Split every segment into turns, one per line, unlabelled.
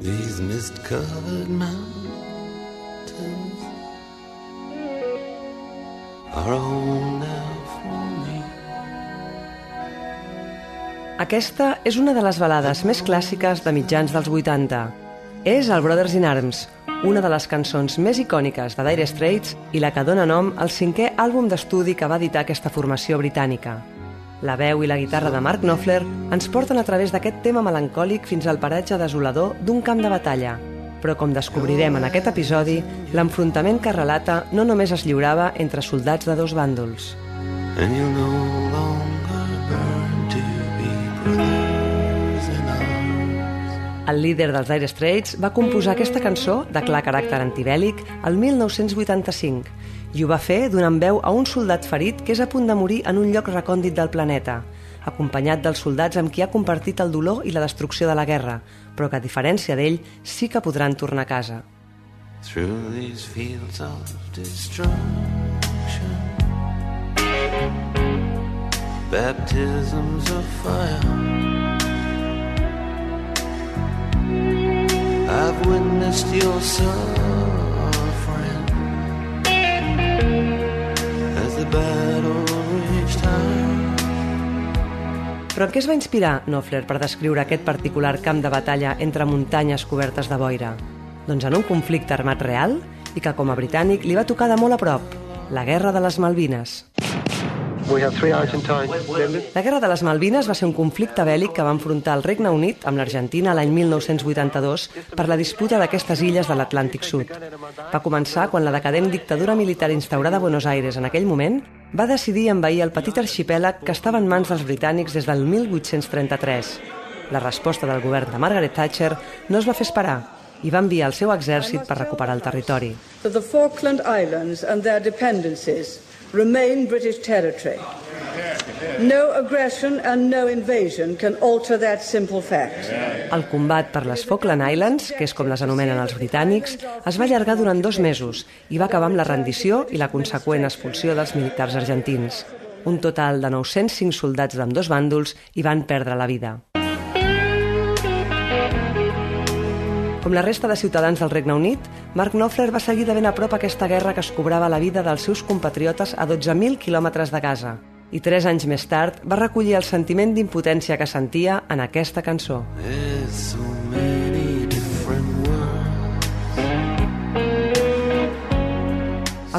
These mist-covered mountains are home now for me.
Aquesta és una de les balades més clàssiques de mitjans dels 80. És el Brothers in Arms, una de les cançons més icòniques de Dire Straits i la que dona nom al cinquè àlbum d'estudi que va editar aquesta formació britànica. La veu i la guitarra de Mark Knopfler ens porten a través d'aquest tema melancòlic fins al paratge desolador d'un camp de batalla. Però com descobrirem en aquest episodi, l'enfrontament que relata no només es lliurava entre soldats de dos bàndols.
And you no longer burn to be brothers in arms.
El líder dels Dire Straits va composar aquesta cançó, de clar caràcter antibèl·lic, el 1985, i ho va fer donant veu a un soldat ferit que és a punt de morir en un lloc recòndit del planeta, acompanyat dels soldats amb qui ha compartit el dolor i la destrucció de la guerra, però que, a diferència d'ell, sí que podran tornar a casa.
Through these fields of destruction, baptisms of fire. I've witnessed your suffering
Però en què es va inspirar Knopfler per descriure aquest particular camp de batalla entre muntanyes cobertes de boira? Doncs en un conflicte armat real i que com a britànic li va tocar de molt a prop, la Guerra de les Malvines. La Guerra de les Malvines va ser un conflicte bèl·lic que va enfrontar el Regne Unit amb l'Argentina l'any 1982 per la disputa d'aquestes illes de l'Atlàntic Sud. Va començar quan la decadent dictadura militar instaurada a Buenos Aires en aquell moment va decidir envair el petit arxipèlag que estava en mans dels britànics des del 1833. La resposta del govern de Margaret Thatcher no es va fer esperar i va enviar el seu exèrcit per recuperar el territori.
Remain British territory. No aggression and no invasion can alter that simple fact.
El combat per les Falkland Islands, que és com les anomenen els britànics, es va allargar durant dos mesos i va acabar amb la rendició i la conseqüent expulsió dels militars argentins. Un total de 905 soldats d'ambdós bàndols hi van perdre la vida. Com la resta de ciutadans del Regne Unit, Mark Knopfler va seguir de ben a prop aquesta guerra que es cobrava la vida dels seus compatriotes a 12.000 quilòmetres de casa. I tres anys més tard va recollir el sentiment d'impotència que sentia en aquesta cançó.
So.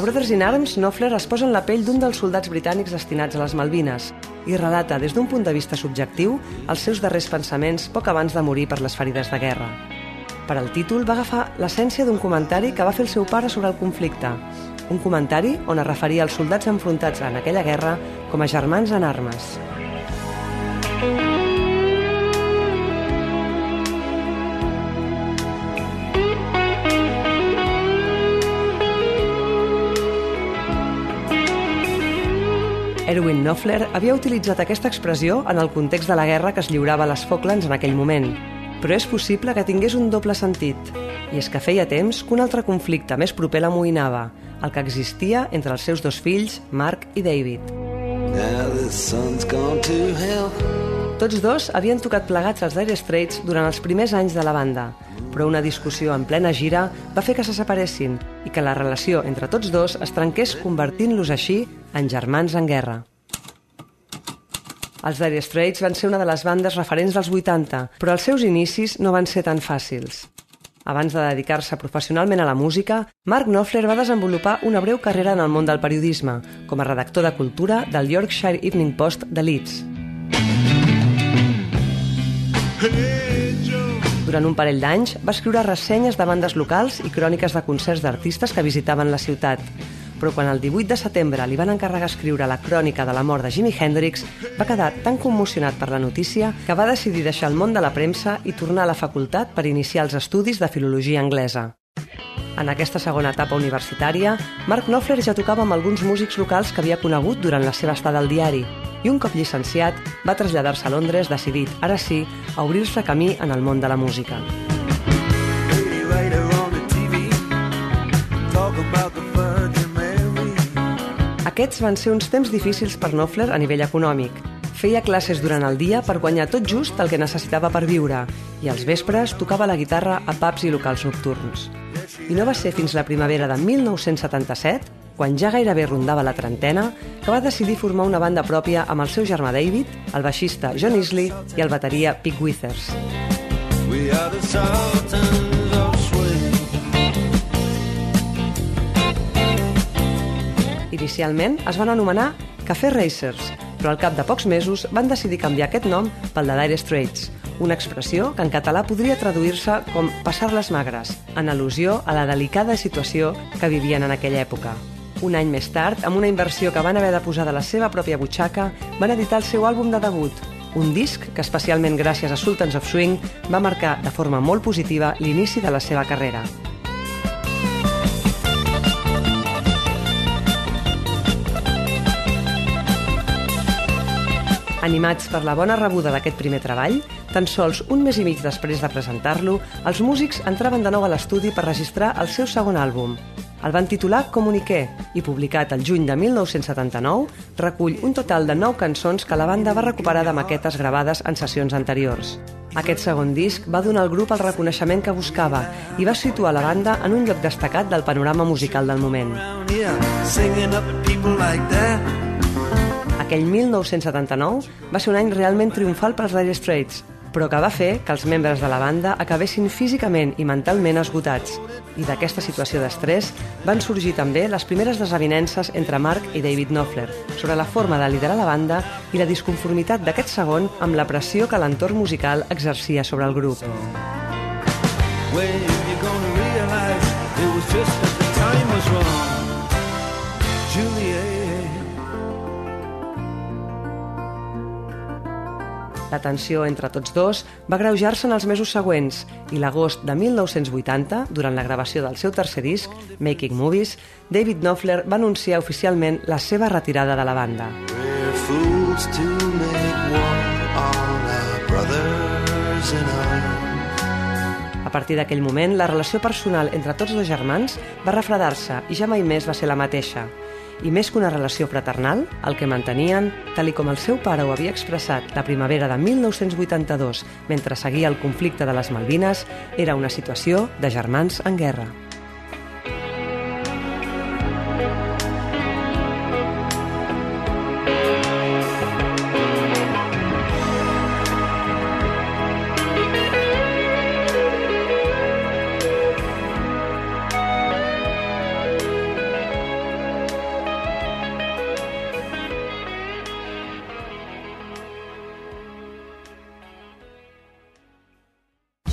A Brothers in Arms, Knopfler es posa en la pell d'un dels soldats britànics destinats a les Malvines i relata des d'un punt de vista subjectiu els seus darrers pensaments poc abans de morir per les ferides de guerra. Per al títol va agafar l'essència d'un comentari que va fer el seu pare sobre el conflicte. Un comentari on es referia als soldats enfrontats en aquella guerra com a germans en armes. Erwin Knopfler havia utilitzat aquesta expressió en el context de la guerra que es lliurava a les Falklands en aquell moment, però és possible que tingués un doble sentit, i és que feia temps que un altre conflicte més proper l'amoïnava, el que existia entre els seus dos fills, Mark i David. Tots dos havien tocat plegats als Dire Straits durant els primers anys de la banda, però una discussió en plena gira va fer que se separessin i que la relació entre tots dos es trenqués convertint-los així en germans en guerra. Els Dire Straits van ser una de les bandes referents dels 80, però els seus inicis no van ser tan fàcils. Abans de dedicar-se professionalment a la música, Mark Knopfler va desenvolupar una breu carrera en el món del periodisme, com a redactor de cultura del Yorkshire Evening Post de Leeds. Durant un parell d'anys va escriure ressenyes de bandes locals i cròniques de concerts d'artistes que visitaven la ciutat. Però quan el 18 de setembre li van encarregar escriure la crònica de la mort de Jimi Hendrix, va quedar tan commocionat per la notícia que va decidir deixar el món de la premsa i tornar a la facultat per iniciar els estudis de filologia anglesa. En aquesta segona etapa universitària, Mark Knopfler ja tocava amb alguns músics locals que havia conegut durant la seva estada al diari i un cop llicenciat va traslladar-se a Londres decidit, ara sí, a obrir-se camí en el món de la música. Aquests van ser uns temps difícils per Knopfler a nivell econòmic. Feia classes durant el dia per guanyar tot just el que necessitava per viure i als vespres tocava la guitarra a pubs i locals nocturns. I no va ser fins la primavera de 1977, quan ja gairebé rondava la trentena, que va decidir formar una banda pròpia amb el seu germà David, el baixista John Isley i el bateria Pete Withers. We are the sultans Inicialment es van anomenar Café Racers, però al cap de pocs mesos van decidir canviar aquest nom pel de Dire Straits, una expressió que en català podria traduir-se com passar les magres, en al·lusió a la delicada situació que vivien en aquella època. Un any més tard, amb una inversió que van haver de posar de la seva pròpia butxaca, van editar el seu àlbum de debut, un disc que, especialment gràcies a Sultans of Swing, va marcar de forma molt positiva l'inici de la seva carrera. Animats per la bona rebuda d'aquest primer treball, tan sols un mes i mig després de presentar-lo, els músics entraven de nou a l'estudi per registrar el seu segon àlbum. El van titular Comuniqué i, publicat el juny de 1979, recull un total de nou cançons que la banda va recuperar de maquetes gravades en sessions anteriors. Aquest segon disc va donar al grup el reconeixement que buscava i va situar la banda en un lloc destacat del panorama musical del moment. Aquell 1979 va ser un any realment triomfal pels Dire Straits, però que va fer que els membres de la banda acabessin físicament i mentalment esgotats. I d'aquesta situació d'estrès van sorgir també les primeres desavinences entre Mark i David Knopfler sobre la forma de liderar la banda i la disconformitat d'aquest segon amb la pressió que l'entorn musical exercia sobre el grup. When La tensió entre tots dos va greujar-se en els mesos següents i l'agost de 1980, durant la gravació del seu tercer disc, Making Movies, David Knopfler va anunciar oficialment la seva retirada de la banda. A partir d'aquell moment, la relació personal entre tots dos germans va refredar-se i ja mai més va ser la mateixa i més que una relació fraternal, el que mantenien, tal com el seu pare ho havia expressat la primavera de 1982 mentre seguia el conflicte de les Malvines, era una situació de germans en guerra.